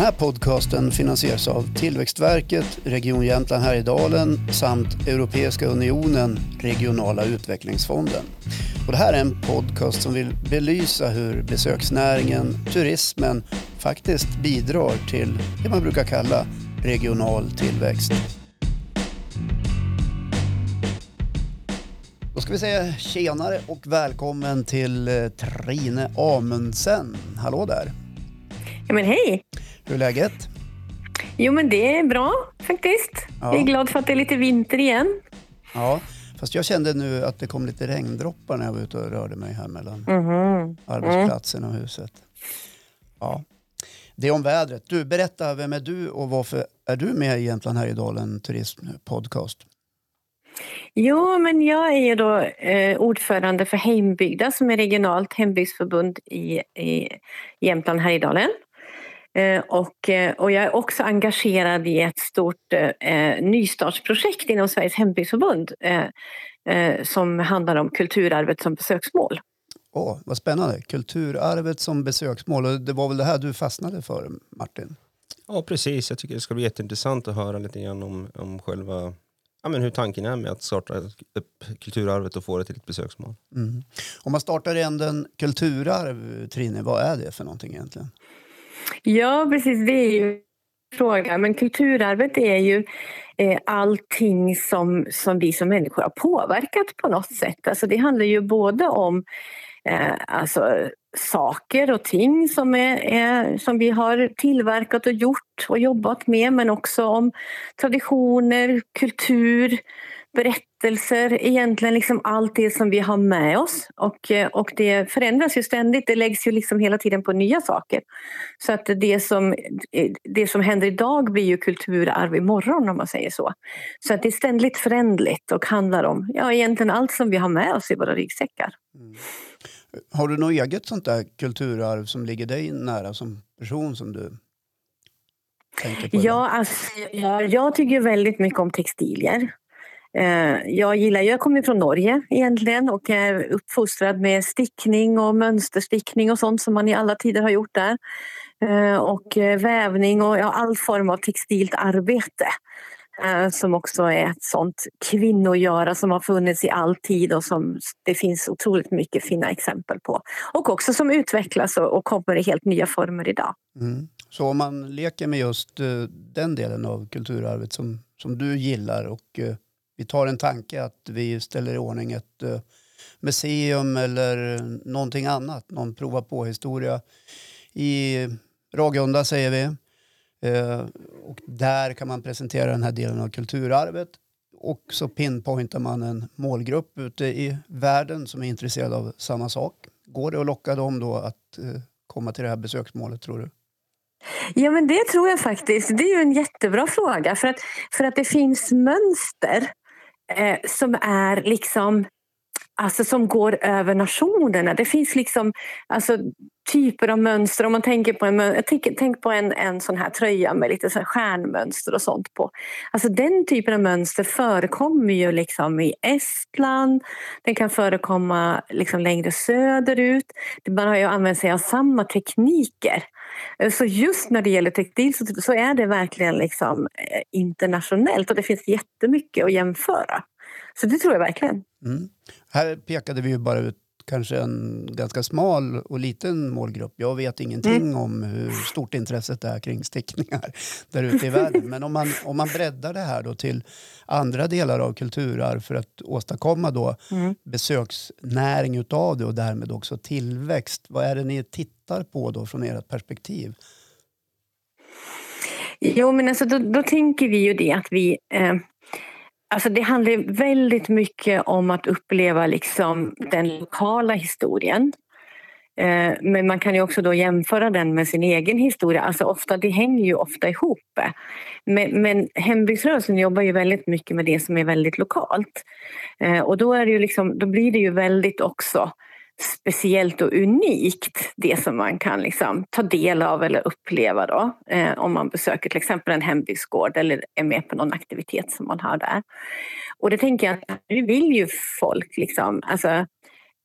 Den här podcasten finansieras av Tillväxtverket, Region Jämtland Härjedalen samt Europeiska unionen, Regionala utvecklingsfonden. Och det här är en podcast som vill belysa hur besöksnäringen, turismen faktiskt bidrar till det man brukar kalla regional tillväxt. Då ska vi säga tjenare och välkommen till eh, Trine Amundsen. Hallå där! Ja, men hej! Hur är läget? Jo, men det är bra faktiskt. Ja. Jag är glad för att det är lite vinter igen. Ja, fast jag kände nu att det kom lite regndroppar när jag var ute och rörde mig här mellan Mhm. arbetsplatsen och huset. Ja, det är om vädret. Du, berätta, vem är du och varför är du med i Jämtland Härjedalen Turism Podcast? Jo, men jag är ju då eh, ordförande för Heimbygda som är regionalt hembygdsförbund i, i Jämtland Härjedalen. Eh, och, eh, och jag är också engagerad i ett stort eh, nystartsprojekt inom Sveriges hembygdsförbund eh, eh, som handlar om kulturarvet som besöksmål. Åh, vad spännande. Kulturarvet som besöksmål. Och det var väl det här du fastnade för, Martin? Ja, precis. Jag tycker det ska bli jätteintressant att höra lite grann om, om själva, ja, men hur tanken är med att starta upp kulturarvet och få det till ett besöksmål. Mm. Om man startar i änden kulturarv, Trine, vad är det för någonting egentligen? Ja, precis. Det är ju frågan. Men kulturarvet är ju eh, allting som, som vi som människor har påverkat på något sätt. Alltså det handlar ju både om eh, alltså, saker och ting som, är, är, som vi har tillverkat och gjort och jobbat med men också om traditioner, kultur, berättelser, egentligen liksom allt det som vi har med oss. Och, eh, och det förändras ju ständigt, det läggs ju liksom hela tiden på nya saker. Så att det som, det som händer idag blir ju kulturarv imorgon om man säger så. Så att det är ständigt förändligt och handlar om ja, egentligen allt som vi har med oss i våra ryggsäckar. Har du något eget sånt där kulturarv som ligger dig nära som person som du? Ja, alltså, jag, jag tycker väldigt mycket om textilier. Eh, jag gillar, jag kommer från Norge egentligen och är uppfostrad med stickning och mönsterstickning och sånt som man i alla tider har gjort där. Eh, och eh, vävning och ja, all form av textilt arbete. Som också är ett sånt kvinnogöra som har funnits i all tid och som det finns otroligt mycket fina exempel på. Och också som utvecklas och kommer i helt nya former idag. Mm. Så om man leker med just den delen av kulturarvet som, som du gillar och vi tar en tanke att vi ställer i ordning ett eh, museum eller någonting annat, någon prova på historia i Ragunda säger vi. Eh, och där kan man presentera den här delen av kulturarvet och så pinpointar man en målgrupp ute i världen som är intresserad av samma sak. Går det att locka dem då att eh, komma till det här besöksmålet tror du? Ja, men det tror jag faktiskt. Det är ju en jättebra fråga. För att, för att det finns mönster eh, som är liksom Alltså som går över nationerna. Det finns liksom alltså, typer av mönster. Om man tänker på en, tänk, tänk på en, en sån här tröja med lite så här stjärnmönster och sånt på. Alltså den typen av mönster förekommer ju liksom i Estland. Den kan förekomma liksom längre söderut. Man har ju använt sig av samma tekniker. Så just när det gäller textil så, så är det verkligen liksom eh, internationellt och det finns jättemycket att jämföra. Så det tror jag verkligen. Mm. Här pekade vi ju bara ut kanske en ganska smal och liten målgrupp. Jag vet ingenting om hur stort intresset är kring stickningar där ute i världen. Men om man, om man breddar det här då till andra delar av kulturarv för att åstadkomma då Mm. besöksnäring utav det och därmed också tillväxt. Vad är det ni tittar på då från ert perspektiv? Jo, men alltså, då, då tänker vi ju det att vi... Eh, alltså det handlar väldigt mycket om att uppleva liksom den lokala historien. Eh, men man kan ju också då jämföra den med sin egen historia. Alltså ofta, det hänger ju ofta ihop. Men, men hembygdsrörelsen jobbar ju väldigt mycket med det som är väldigt lokalt. Eh, och då, är det ju liksom, då blir det ju väldigt också speciellt och unikt det som man kan liksom ta del av eller uppleva då, eh, om man besöker till exempel en hembygdsgård eller är med på någon aktivitet som man har där. Och det tänker jag att nu vill ju folk liksom, alltså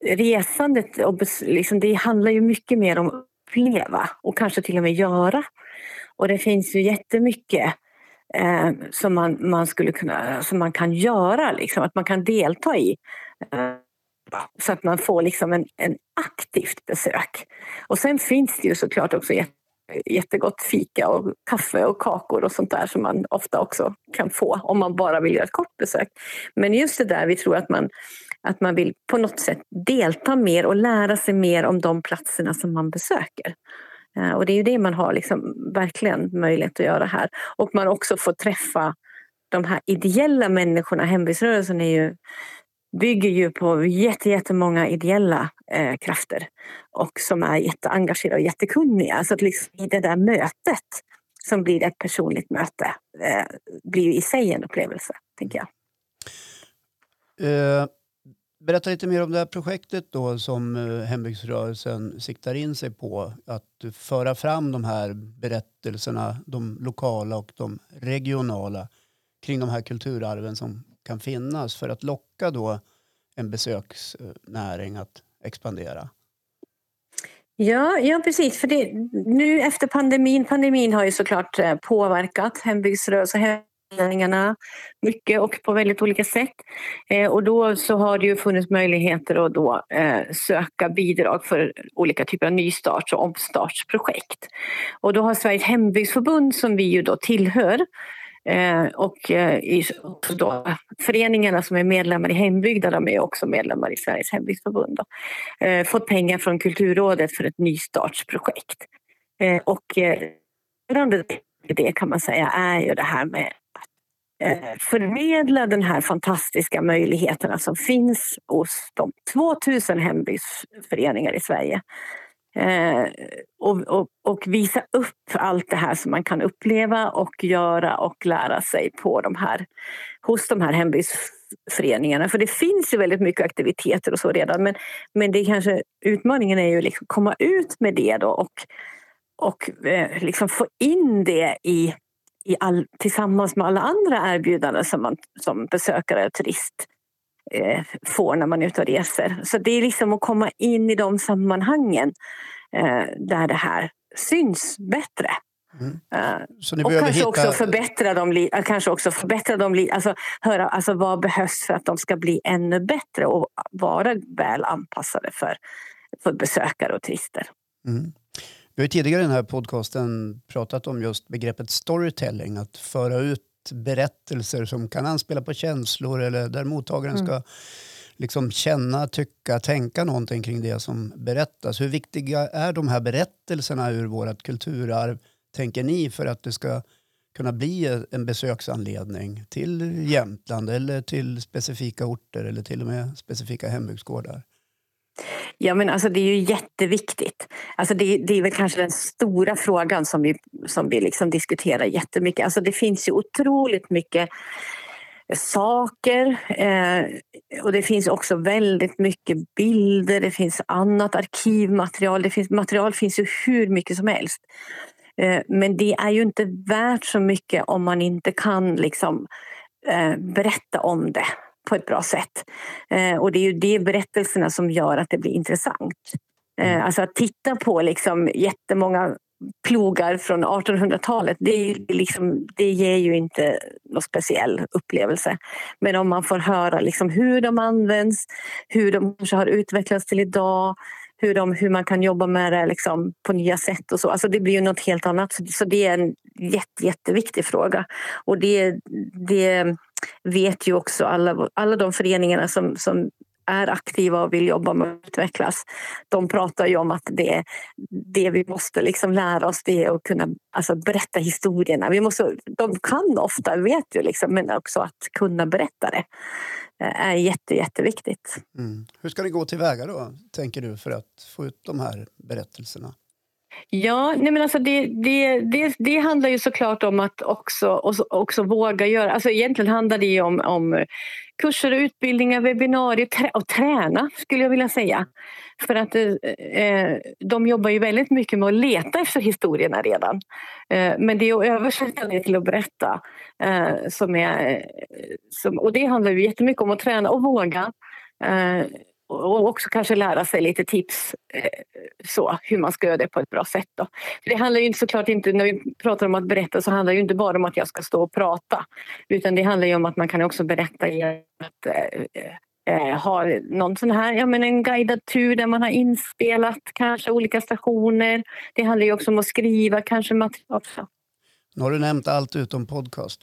resandet och liksom, det handlar ju mycket mer om att uppleva och kanske till och med göra. Och det finns ju jättemycket eh, som, man, man skulle kunna, som man kan göra, liksom, att man kan delta i. Eh, så att man får liksom en, en aktivt besök. Och sen finns det ju såklart också jättegott fika och kaffe och kakor och sånt där som man ofta också kan få om man bara vill göra ett kort besök. Men just det där vi tror att man, att man vill på något sätt delta mer och lära sig mer om de platserna som man besöker. Eh, och det är ju det man har liksom verkligen möjlighet att göra här. Och man också får träffa de här ideella människorna. Hembygdsrörelsen är ju bygger ju på jättemånga ideella eh, krafter och som är jätteengagerade och jättekunniga. Så att liksom i det där mötet som blir ett personligt möte eh, blir i sig en upplevelse, tänker jag. Eh, berätta lite mer om det här projektet då som eh, hembygdsrörelsen siktar in sig på. Att föra fram de här berättelserna, de lokala och de regionala kring de här kulturarven som kan finnas för att locka då en besöksnäring att expandera? Ja, ja precis. För det, nu efter pandemin, pandemin har ju såklart eh, påverkat hembygdsrörelsen föreningarna mycket och på väldigt olika sätt. Eh, och då så har det ju funnits möjligheter att då eh, söka bidrag för olika typer av nystarts och omstartsprojekt. Och då har Sveriges hembygdsförbund som vi ju då tillhör Eh, och eh, då, föreningarna som är medlemmar i Hembygda de är också medlemmar i Sveriges hembygdsförbund. Då, eh, fått pengar från Kulturrådet för ett nystartsprojekt. Eh, och eh, det kan man säga är ju det här med att eh, förmedla den här fantastiska möjligheterna som finns hos de 2000 hembygdsföreningar i Sverige Eh, och, och, och, visa upp allt det här som man kan uppleva och göra och lära sig på de här, hos de här hembygdsföreningarna. För det finns ju väldigt mycket aktiviteter och så redan men, men det kanske, utmaningen är ju liksom komma ut med det då och, och eh, liksom få in det i, i all, tillsammans med alla andra erbjudanden som man som besökare och turist eh, får när man är ute och reser. Så det är liksom att komma in i de sammanhangen eh, där det här syns bättre. Mm. Uh, och kanske hitta... också förbättra dem, kanske också förbättra dem alltså, höra alltså, vad behövs för att de ska bli ännu bättre och vara väl anpassade för, för besökare och turister. Mm. Vi har tidigare i den här podcasten pratat om just begreppet storytelling, att föra ut berättelser som kan anspela på känslor eller där mottagaren mm. ska liksom känna, tycka, tänka någonting kring det som berättas. Hur viktiga är de här berättelserna ur vårt kulturarv, tänker ni, för att det ska kunna bli en besöksanledning till Jämtland eller till specifika orter eller till och med specifika hembygdsgårdar? Ja, men alltså det är ju jätteviktigt. Alltså det, det är väl kanske den stora frågan som vi, som vi liksom diskuterar jättemycket. Alltså det finns ju otroligt mycket saker eh, och det finns också väldigt mycket bilder, det finns annat arkivmaterial, det finns, material finns ju hur mycket som helst. Eh, men det är ju inte värt så mycket om man inte kan liksom, eh, berätta om det på ett bra sätt. Eh, och det är ju de berättelserna som gör att det blir intressant. Eh, mm. alltså att titta på liksom jättemånga plogar från 1800-talet, det, liksom, det ger ju inte någon speciell upplevelse. Men om man får höra liksom hur de används, hur de kanske har utvecklats till idag, hur, de, hur man kan jobba med det liksom på nya sätt och så. Alltså det blir ju något helt annat. Så det är en jätte, jätteviktig fråga. Och det, det vet ju också alla, alla de föreningarna som, som är aktiva och vill jobba med att utvecklas. De pratar ju om att det, det vi måste liksom lära oss det är att kunna alltså, berätta historierna. Vi måste, de kan ofta, vet ju, liksom, men också att kunna berätta det Eh, är jätte, jätteviktigt. Mm. Hur ska det gå tillväga då, tänker du, för att få ut de här berättelserna? Ja, nej men alltså det, det, det, det handlar ju såklart om att också, också våga göra... Alltså egentligen handlar det om, om kurser, utbildningar, webbinarier och träna skulle jag vilja säga. För att eh, eh, de jobbar ju väldigt mycket med att leta efter historierna redan. Eh, men det är att översätta det till att berätta. Eh, som är, eh, som, och det handlar ju jättemycket om att träna och våga. Eh, och också kanske lära sig lite tips eh, så, hur man ska göra det på ett bra sätt. Då. För det handlar ju såklart inte, när vi pratar om att berätta så handlar det inte bara om att jag ska stå och prata. Utan det handlar ju om att man kan också berätta genom att eh, eh, har någon sån här, ja men en guidad tur där man har inspelat kanske olika stationer. Det handlar ju också om att skriva kanske material också. Nu har du nämnt allt utom podcast.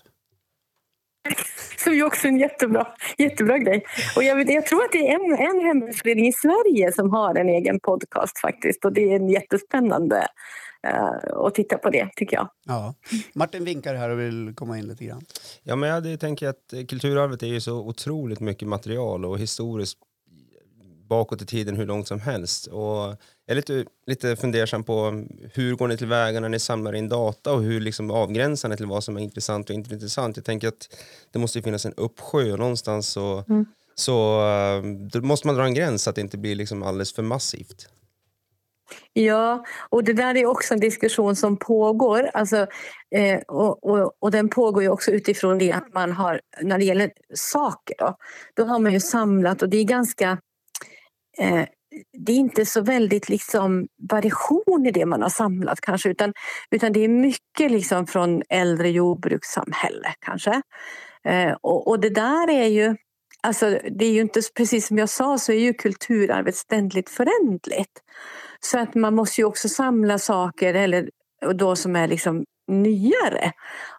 Som är också en jättebra, jättebra grej. Och jag, jag tror att det är en, en hembygdsförening i Sverige som har en egen podcast faktiskt. Och det är en jättespännande uh, att titta på det tycker jag. Ja. Martin vinkar här och vill komma in lite grann. Ja, men jag tänker att kulturarvet är ju så otroligt mycket material och historiskt bakåt i tiden hur långt som helst. Och jag är lite, lite fundersam på hur går ni tillväga när ni samlar in data och hur liksom avgränsar ni till vad som är intressant och inte intressant. Jag tänker att det måste finnas en uppsjö någonstans så, mm. så uh, då måste man dra en gräns så att det inte blir liksom alldeles för massivt. Ja, och det där är också en diskussion som pågår. Alltså, eh, och, och, och, den pågår ju också utifrån det att man har, när det gäller saker, då, då har man ju samlat och det är ganska eh, det är inte så väldigt liksom variation i det man har samlat kanske utan, utan det är mycket liksom från äldre jordbrukssamhälle kanske. Eh, och, och det där är ju Alltså, det är ju inte precis som jag sa så är ju kulturarvet ständigt förändligt. Så att man måste ju också samla saker eller då som är liksom nyare.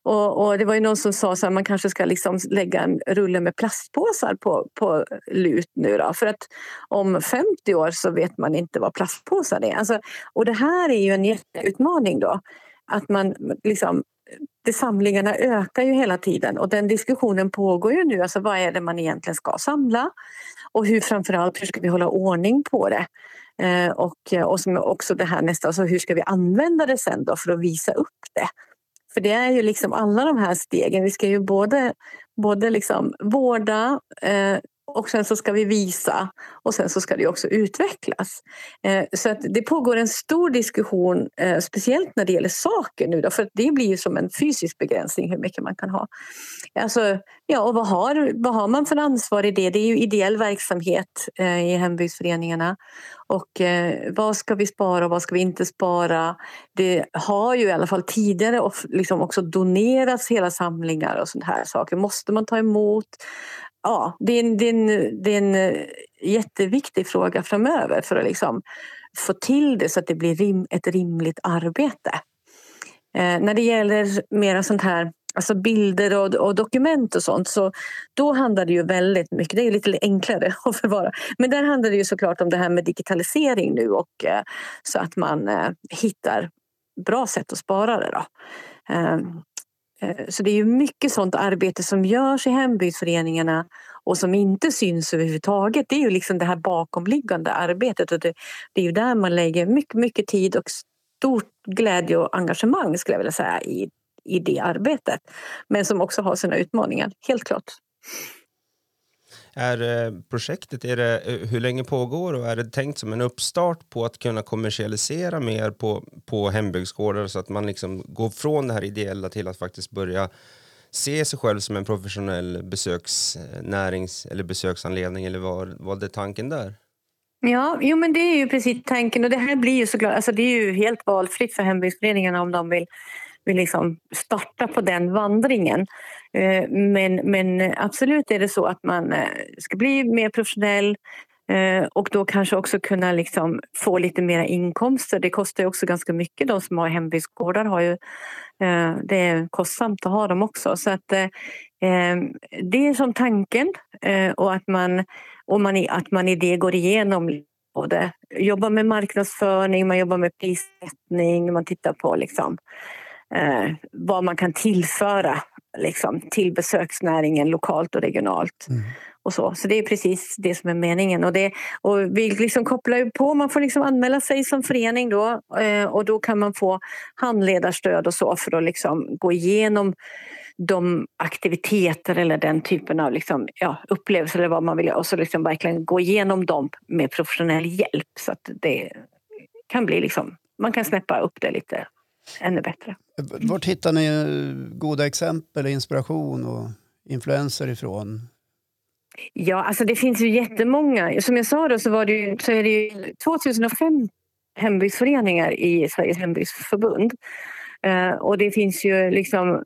Och, och, det var ju någon som sa att man kanske ska liksom lägga en rulle med plastpåsar på, på lut nu då. För att om 50 år så vet man inte vad plastpåsar är. Alltså, och det här är ju en jätteutmaning då. Att man liksom det, samlingarna ökar ju hela tiden och den diskussionen pågår ju nu. Alltså vad är det man egentligen ska samla? Och hur framförallt, hur ska vi hålla ordning på det? Eh, och, eh, och som också det här nästa, alltså hur ska vi använda det sen då för att visa upp det? För det är ju liksom alla de här stegen. Vi ska ju både, både liksom vårda, eh, och sen så ska vi visa och sen så ska det också utvecklas. Eh, så att det pågår en stor diskussion, eh, speciellt när det gäller saker nu då, för det blir ju som en fysisk begränsning hur mycket man kan ha. Alltså, ja, och vad har, vad har man för ansvar i det? Det är ju ideell verksamhet eh, i hembygdsföreningarna. Och eh, vad ska vi spara och vad ska vi inte spara? Det har ju i alla fall tidigare liksom också donerats hela samlingar och sådana här saker. Måste man ta emot? Ja, det är, en, det, är en, det är en eh, jätteviktig fråga framöver för att liksom få till det så att det blir rim, ett rimligt arbete. Eh, när det gäller mera sånt här alltså bilder och, och, dokument och sånt så då handlar det ju väldigt mycket, det är lite enklare att förvara. Men där handlar det ju såklart om det här med digitalisering nu och eh, så att man eh, hittar bra sätt att spara det. Då. Eh, Eh, så det är ju mycket sånt arbete som görs i hembygdsföreningarna och som inte syns överhuvudtaget. Det är ju liksom det här bakomliggande arbetet och det, det är ju där man lägger mycket, mycket tid och stort glädje och engagemang skulle jag vilja säga i, i det arbetet. Men som också har sina utmaningar, helt klart. Är eh, projektet, är det, eh, hur länge pågår och är det tänkt som en uppstart på att kunna kommersialisera mer på, på hembygdsgårdar så att man liksom går från det här ideella till att faktiskt börja se sig själv som en professionell besöksnärings eh, eller besöksanledning eller vad, vad är tanken där? Ja, jo, men det är ju precis tanken och det här blir ju såklart, alltså det är ju helt valfritt för hembygdsföreningarna om de vill vill liksom starta på den vandringen. Eh, men, men absolut är det så att man eh, ska bli mer professionell eh, och då kanske också kunna liksom få lite mera inkomster. Det kostar också ganska mycket. De som har hembygdsgårdar har ju det är kostsamt att ha dem också. Så att, det är som tanken och att man, och man, att man i det går igenom både jobbar med marknadsföring, man jobbar med prissättning, man tittar på liksom, eh, vad man kan tillföra liksom, till besöksnäringen lokalt och regionalt. Mm. Och så. så det är precis det som är meningen. Och, det, och vi liksom kopplar på, man får liksom anmäla sig som förening då eh, och då kan man få handledarstöd och så för att liksom gå igenom de aktiviteter eller den typen av liksom, ja, upplevelser eller vad man vill och så liksom verkligen gå igenom dem med professionell hjälp så att det kan bli liksom, man kan snäppa upp det lite ännu bättre. Vart hittar ni goda exempel, inspiration och influenser ifrån? Ja, alltså det finns ju jättemånga. Som jag sa då så, var det ju, så är det ju 2005 hembygdsföreningar i Sveriges hembygdsförbund. Eh, och det finns ju liksom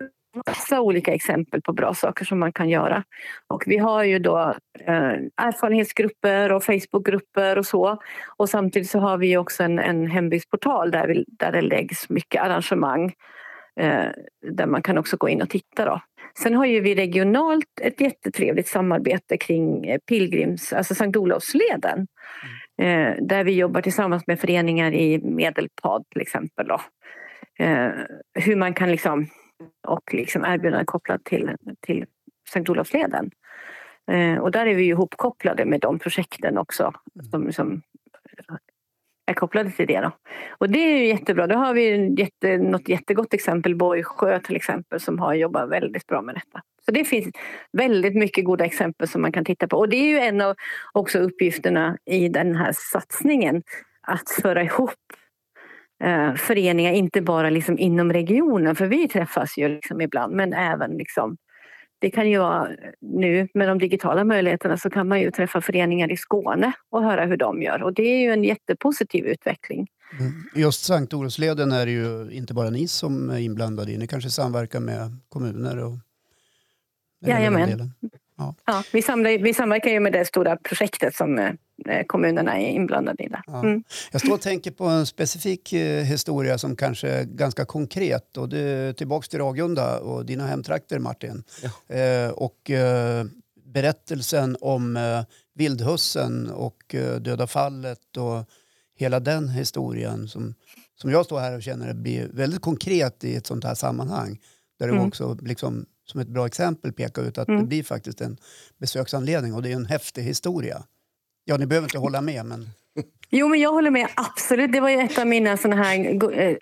massa olika exempel på bra saker som man kan göra. Och vi har ju då eh, erfarenhetsgrupper och Facebookgrupper och så. Och samtidigt så har vi också en, en hembygdsportal där, vi, där det läggs mycket arrangemang eh, där man kan också gå in och titta. Då. Sen har ju vi regionalt ett jättetrevligt samarbete kring eh, pilgrims, alltså Sankt Olofsleden. Eh, där vi jobbar tillsammans med föreningar i Medelpad till exempel. Då. Eh, hur man kan liksom och liksom erbjudanden kopplat till, till Sankt Olofsleden. Eh, och där är vi ju ihopkopplade med de projekten också som, som är kopplade till det. Då. Och det är ju jättebra. Då har vi jätte, något jättegott exempel, Borgsjö till exempel, som har jobbat väldigt bra med detta. Så det finns väldigt mycket goda exempel som man kan titta på. Och det är ju en av också uppgifterna i den här satsningen, att föra ihop eh, föreningar, inte bara liksom inom regionen, för vi träffas ju liksom ibland, men även liksom det kan ju vara nu med de digitala möjligheterna så kan man ju träffa föreningar i Skåne och höra hur de gör och det är ju en jättepositiv utveckling. Mm. Just Sankt Olofsleden är det ju inte bara ni som är inblandade i, ni kanske samverkar med kommuner och Jajamän. Ja. Ja, vi, samlar, vi samverkar ju med det stora projektet som eh, kommunerna är inblandade i. Ja. Mm. Jag står och tänker på en specifik eh, historia som kanske är ganska konkret. Och det är tillbaks till Ragunda och dina hemtrakter, Martin. Ja. Eh, och eh, berättelsen om eh, vildhussen och eh, döda fallet och hela den historien som, som jag står här och känner blir väldigt konkret i ett sånt här sammanhang. Där mm. det också liksom som ett bra exempel peka ut att mm. det blir faktiskt en besöksanledning och det är en häftig historia. Ja, ni behöver inte hålla med, men... Jo, men jag håller med. Absolut. Det var ju ett av mina såna här äh,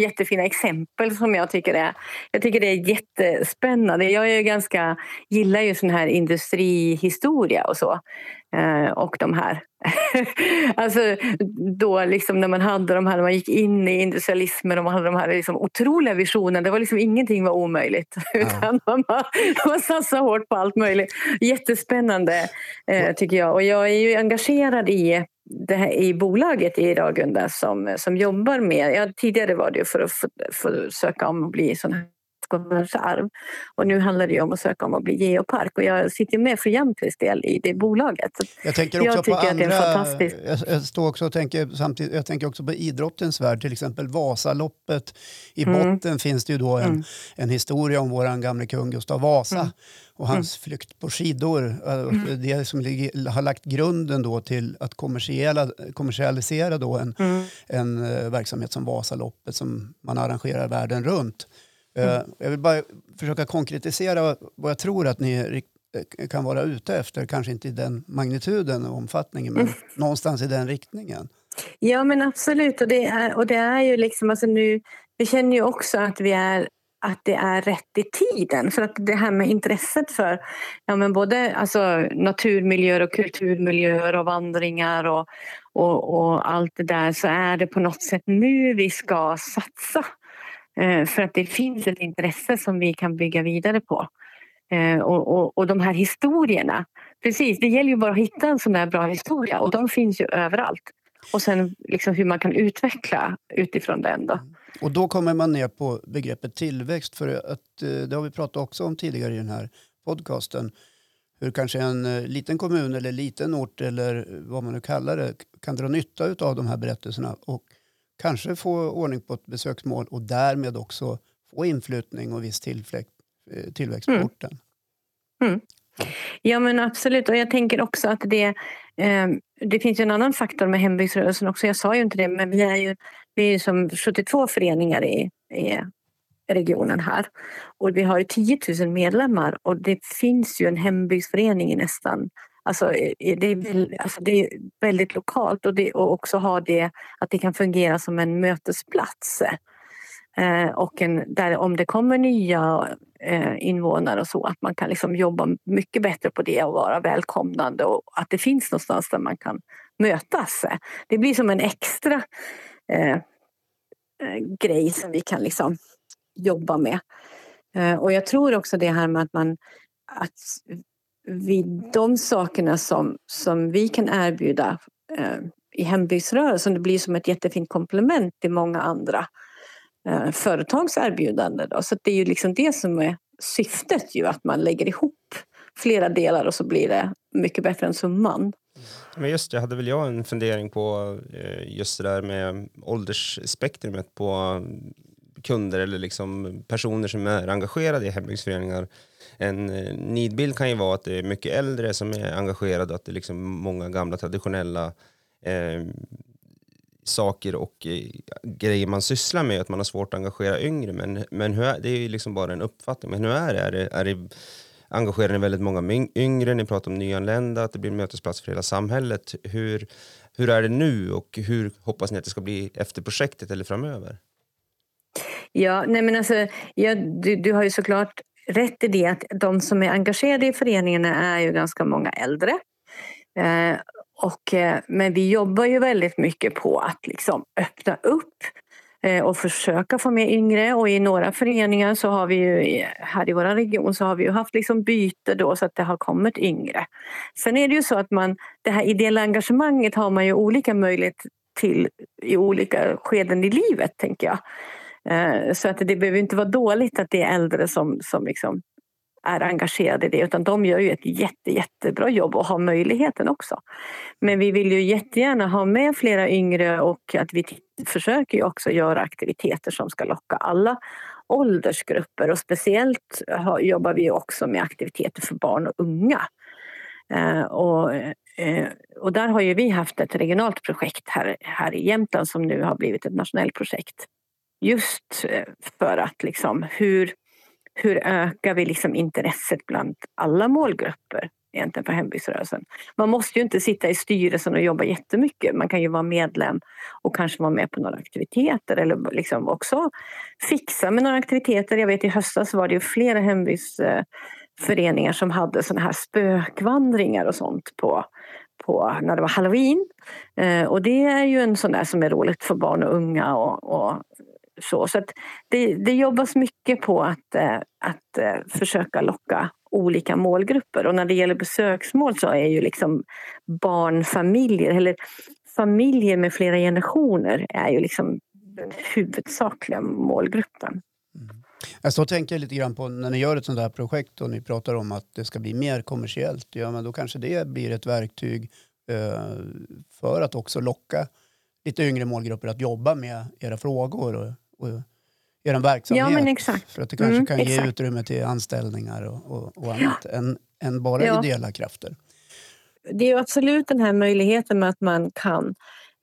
jättefina exempel som jag tycker är... Jag tycker det är jättespännande. Jag är ganska, gillar ju sån här industrihistoria och så. Äh, och de här... alltså då liksom när man hade de här, när man gick in i industrialismen och man hade de här liksom otroliga visionerna. Det var liksom ingenting var omöjligt. Ja. Utan man, man satsade hårt på allt möjligt. Jättespännande äh, tycker jag. Och jag är ju engagerad i det här, i bolaget i Ragunda som, som jobbar med, ja, tidigare var det för att få, söka om att bli sån här arv. Och nu handlar det om att söka om att bli geopark och jag sitter med för Jämtlands del i det bolaget. jag tänker också jag på andra, att det är fantastiskt. Jag, står också och tänker, samtidigt, jag tänker också på idrottens värld, till exempel Vasaloppet. I mm. botten finns det ju då en, mm. en historia om vår gamle kung Gustav Vasa. Mm och hans mm. flykt på skidor. Eh, mm. Det som ligger, har lagt grunden då till att kommersialisera då en, mm. en uh, verksamhet som Vasaloppet som man arrangerar världen runt. Uh, jag vill bara försöka konkretisera vad jag tror att ni kan vara ute efter. Kanske inte i den magnituden och omfattningen, men mm. någonstans i den riktningen. Ja, men absolut. Och det är, och det är ju liksom, alltså nu, vi känner ju också att vi är att det är rätt i tiden. För att det här med intresset för ja, men både alltså, naturmiljöer och kulturmiljöer och vandringar och, och, och allt det där så är det på något sätt nu vi ska satsa. Eh, för att det finns ett intresse som vi kan bygga vidare på. Eh, och, och, och de här historierna, precis, det gäller ju bara att hitta en sån där bra historia och de finns ju överallt. Och sen liksom hur man kan utveckla utifrån den. Då. Och då kommer man ner på begreppet tillväxt. För att, eh, det har vi pratat också om tidigare i den här podcasten. Hur kanske en liten kommun eller liten ort eller vad man nu kallar det kan dra nytta av de här berättelserna och kanske få ordning på ett besöksmål och därmed också få inflyttning och viss tillväxt, eh, tillväxt på mm. orten. Mm. Ja men absolut och jag tänker också att det, eh, det finns en annan faktor med hembygdsrörelsen också. Jag sa ju inte det men vi är ju, vi är som 72 föreningar i, i regionen här och vi har 10 000 medlemmar och det finns ju en hembygdsförening i nästan Alltså, eh, det, är, alltså det är väldigt lokalt och, det, och också ha det att det kan fungera som en mötesplats. Eh, och en, där om det kommer nya eh, invånare och så att man kan liksom jobba mycket bättre på det och vara välkomnande och att det finns någonstans där man kan mötas. Det blir som en extra eh, eh grej som vi kan liksom jobba med. Eh, och jag tror också det här med att man att vid de sakerna som, som vi kan erbjuda eh, i hembygdsrörelsen. Det blir som ett jättefint komplement till många andra eh, företags erbjudanden. Så det är ju liksom det som är syftet, ju, att man lägger ihop flera delar och så blir det mycket bättre än summan. Men just det, hade väl jag en fundering på eh, just det där med åldersspektrumet på kunder eller liksom personer som är engagerade i hembygdsföreningar. En eh, nidbild kan ju vara att det är mycket äldre som är engagerade, och att det är liksom många gamla traditionella eh, saker och eh, grejer man sysslar med, att man har svårt att engagera yngre. Men, men hur är, det är ju liksom bara en uppfattning. Men hur är det? Är det, är det engagerar ni väldigt många yngre? Ni pratar om nyanlända, att det blir mötesplats för hela samhället. Hur, hur är det nu och hur hoppas ni att det ska bli efter projektet eller framöver? Ja, nej men alltså, ja, du, du har ju såklart rätt i det att de som är engagerade i föreningarna är ju ganska många äldre. Eh, och, eh, men vi jobbar ju väldigt mycket på att liksom öppna upp eh, och försöka få med yngre och i några föreningar så har vi ju här i vår region så har vi ju haft liksom byte då så att det har kommit yngre. Sen är det ju så att man, det här ideella engagemanget har man ju olika möjlighet till i olika skeden i livet tänker jag. Eh, så att det behöver inte vara dåligt att det är äldre som, som liksom är engagerade i det utan de gör ju ett jätte, jättebra jobb och har möjligheten också. Men vi vill ju jättegärna ha med flera yngre och att vi försöker ju också göra aktiviteter som ska locka alla åldersgrupper och speciellt jobbar vi också med aktiviteter för barn och unga. Eh, och, eh, och där har ju vi haft ett regionalt projekt här, här i Jämtland som nu har blivit ett nationellt projekt Just eh, för att liksom hur, hur ökar vi liksom intresset bland alla målgrupper egentligen för hembygdsrörelsen. Man måste ju inte sitta i styrelsen och jobba jättemycket. Man kan ju vara medlem och kanske vara med på några aktiviteter eller liksom också fixa med några aktiviteter. Jag vet i höstas var det ju flera hembygdsföreningar som hade såna här spökvandringar och sånt på, på när det var halloween. Eh, och det är ju en sån där som är roligt för barn och unga och, och så så det, det jobbas mycket på att, eh, att eh, försöka locka olika målgrupper. Och när det gäller besöksmål så är ju liksom barnfamiljer eller familjer med flera generationer är ju liksom den huvudsakliga målgruppen. Mm. Alltså, jag står och tänker lite grann på när ni gör ett sånt här projekt och ni pratar om att det ska bli mer kommersiellt. Ja, men då kanske det blir ett verktyg eh, för att också locka lite yngre målgrupper att jobba med era frågor och och er verksamhet. Ja, men exakt. För att det kanske mm, kan exakt. ge utrymme till anställningar och, och, och annat ja. än, än bara ja. ideella krafter. Det är absolut den här möjligheten med att man kan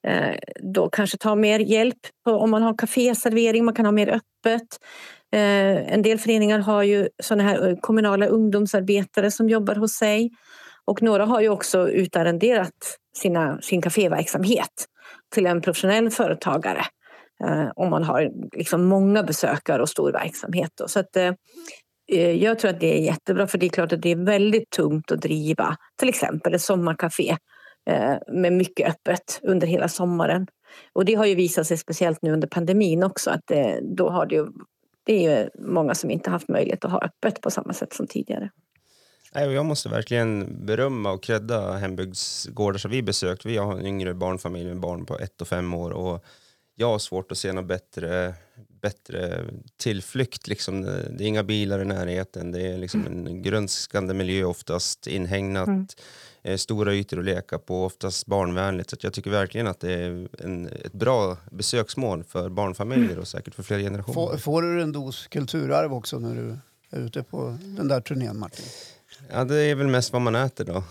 eh, då kanske ta mer hjälp på, om man har kaféservering, man kan ha mer öppet. Eh, en del föreningar har ju såna här eh, kommunala ungdomsarbetare som jobbar hos sig. Och några har ju också utarrenderat sina, sin kaféverksamhet till en professionell företagare Eh, om man har liksom många besökare och stor verksamhet. Då. Så att, eh, eh, jag tror att det är jättebra för det är klart att det är väldigt tungt att driva till exempel ett sommarkafé eh, med mycket öppet under hela sommaren. Och det har ju visat sig speciellt nu under pandemin också att det, då har det ju, det är ju många som inte haft möjlighet att ha öppet på samma sätt som tidigare. Jag måste verkligen berömma och credda hembygdsgårdar som vi besökt. Vi har en yngre barnfamilj med barn på ett och fem år och jag har svårt att se något bättre, bättre tillflykt. Liksom. Det är inga bilar i närheten, det är liksom en grönskande miljö oftast, inhägnat, mm. Eh, stora ytor att leka på, oftast barnvänligt. Så jag tycker verkligen att det är en, ett bra besöksmål för barnfamiljer och säkert för flera generationer. Får, får du en dos kulturarv också när du är ute på den där turnén Martin? Ja, det är väl mest vad man äter då.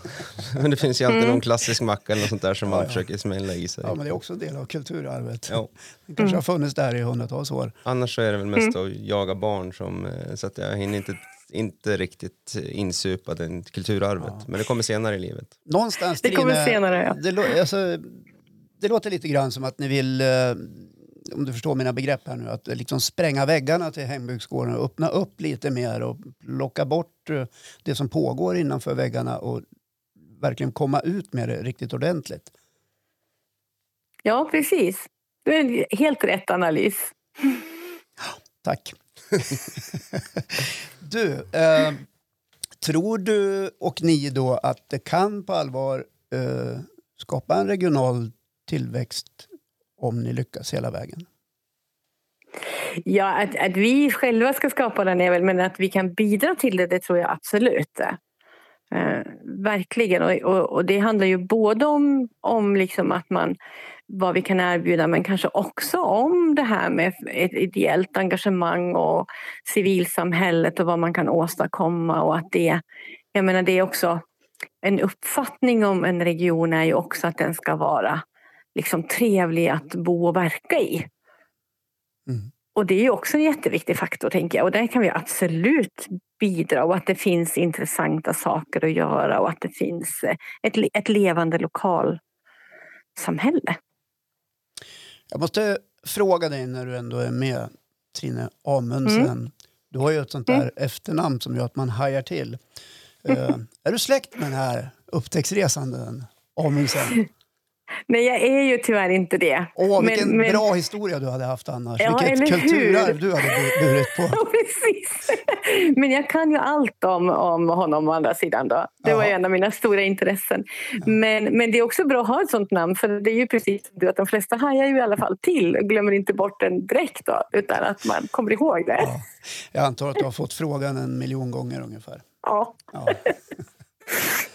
Men det finns ju alltid mm. någon klassisk macka eller något sånt där som ja, man ja. försöker smälla i sig. Ja, men det är också en del av kulturarvet. Ja. Det kanske har funnits där i hundratals år. Annars så är det väl mest mm. att jaga barn som, eh, så att jag hinner inte inte riktigt insupa den kulturarvet. Ja. Men det kommer senare i livet. Någonstans, det kommer senare, ja. Det, alltså, det låter lite grann som att ni vill eh, om du förstår mina begrepp här nu, att liksom spränga väggarna till hembygdsgården och öppna upp lite mer och locka bort eh, det som pågår innanför väggarna och verkligen komma ut med det riktigt ordentligt. Ja, precis. Det är en helt rätt analys. Tack. du, eh, Tror du och ni då att det kan på allvar eh, skapa en regional tillväxt om ni lyckas hela vägen? Ja, att, att vi själva ska skapa den är väl, men att vi kan bidra till det, det tror jag absolut. Eh, verkligen. Och, och, och, det handlar ju både om, om liksom att man, vad vi kan erbjuda men kanske också om det här med ett ideellt engagemang och civilsamhället och vad man kan åstadkomma. Och att det, jag menar, det är också en uppfattning om en region är ju också att den ska vara liksom trevlig att bo och verka i. Mm. Och det är också en jätteviktig faktor tänker jag och där kan vi absolut bidra och att det finns intressanta saker att göra och att det finns eh, ett, ett levande lokalsamhälle. Jag måste fråga dig när du ändå är med, Trine Amundsen. Mm. Du har ju ett sånt där mm. efternamn som gör att man hajar till. Uh, är du släkt med den här upptäcktsresanden Amundsen? Nej, jag är ju tyvärr inte det. Åh, vilken men, men... bra historia du hade haft annars. Ja, vilket kulturarv du hade burit på. Ja, precis. Men jag kan ju allt om, om honom å andra sidan. Då. Det var en av mina stora intressen. Ja. Men, men det är också bra att ha ett sånt namn för det är ju precis du att de flesta hajar ju i alla fall till och glömmer inte bort den direkt då, utan att man kommer ihåg det. Ja. Jag antar att du har fått frågan en miljon gånger ungefär. Ja. ja.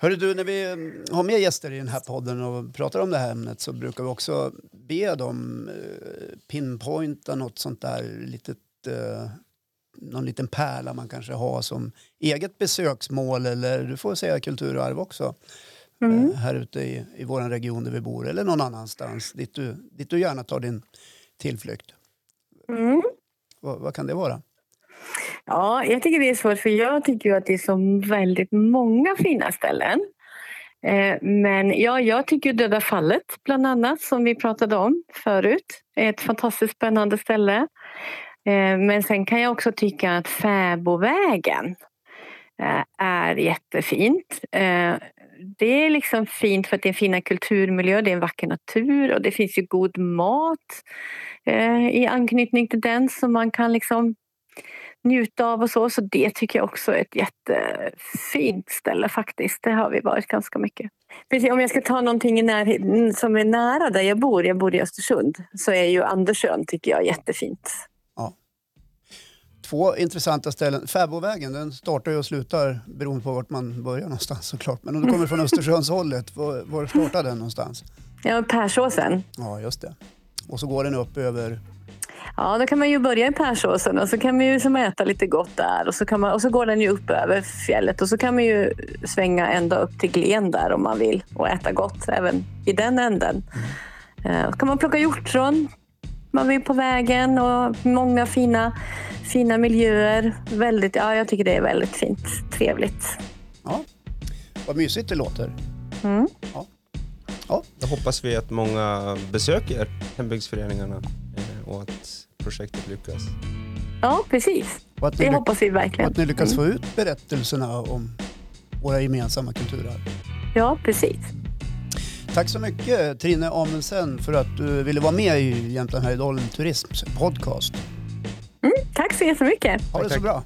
Hörru du, när vi mm, har med gäster i den här podden och pratar om det här ämnet så brukar vi också be dem eh, pinpointa något sånt där litet, eh, någon liten pärla man kanske har som eget besöksmål eller du får säga kulturarv också. Mm. Eh, här ute i, i vår region där vi bor eller någon annanstans dit du, dit du gärna tar din tillflykt. Mm. Vad, vad kan det vara? Ja, jag tycker det är svårt för jag tycker att det är så väldigt många fina ställen. Eh, men ja, jag tycker Döda fallet bland annat som vi pratade om förut är ett fantastiskt spännande ställe. Eh, men sen kan jag också tycka att Fäbovägen eh, är jättefint. Det är liksom fint för att det är fina kulturmiljöer, det är en vacker natur och det finns ju god mat i anknytning till den som man kan liksom njuta av och så. Så det tycker jag också är ett jättefint ställe faktiskt. Det har vi varit ganska mycket. Precis, om jag ska ta någonting när, som är nära där jag bor, jag bor i Östersund, så är ju Andersön tycker jag jättefint. Ja. Två intressanta ställen. Fäbodvägen den startar och slutar beroende på vart man börjar någonstans såklart. Men om du kommer från Östersundshållet, var, var startar den någonstans? Ja, Persåsen. Ja, just det. Och så går den upp över Ja, då kan man ju börja i Persåsen och så kan man ju liksom äta lite gott där och så, kan man, och så går den ju upp över fjället och så kan man ju svänga ända upp till Glen där om man vill och äta gott även i den änden. Mm. Så kan man plocka hjortron man vill på vägen och många fina, fina miljöer. Väldigt, ja, jag tycker det är väldigt fint. Trevligt. Ja, vad mysigt det låter. Mm. Ja. Ja. Då hoppas vi att många besöker hembygdsföreningarna och att projektet lyckas. Ja, precis. Det hoppas vi verkligen. att ni lyckas få mm. ut berättelserna om våra gemensamma kulturarv. Ja, precis. Tack så mycket Trine Amundsen för att du ville vara med i Jämtland Härjedalen Turisms podcast. Mm, tack så jättemycket. Ha det så bra.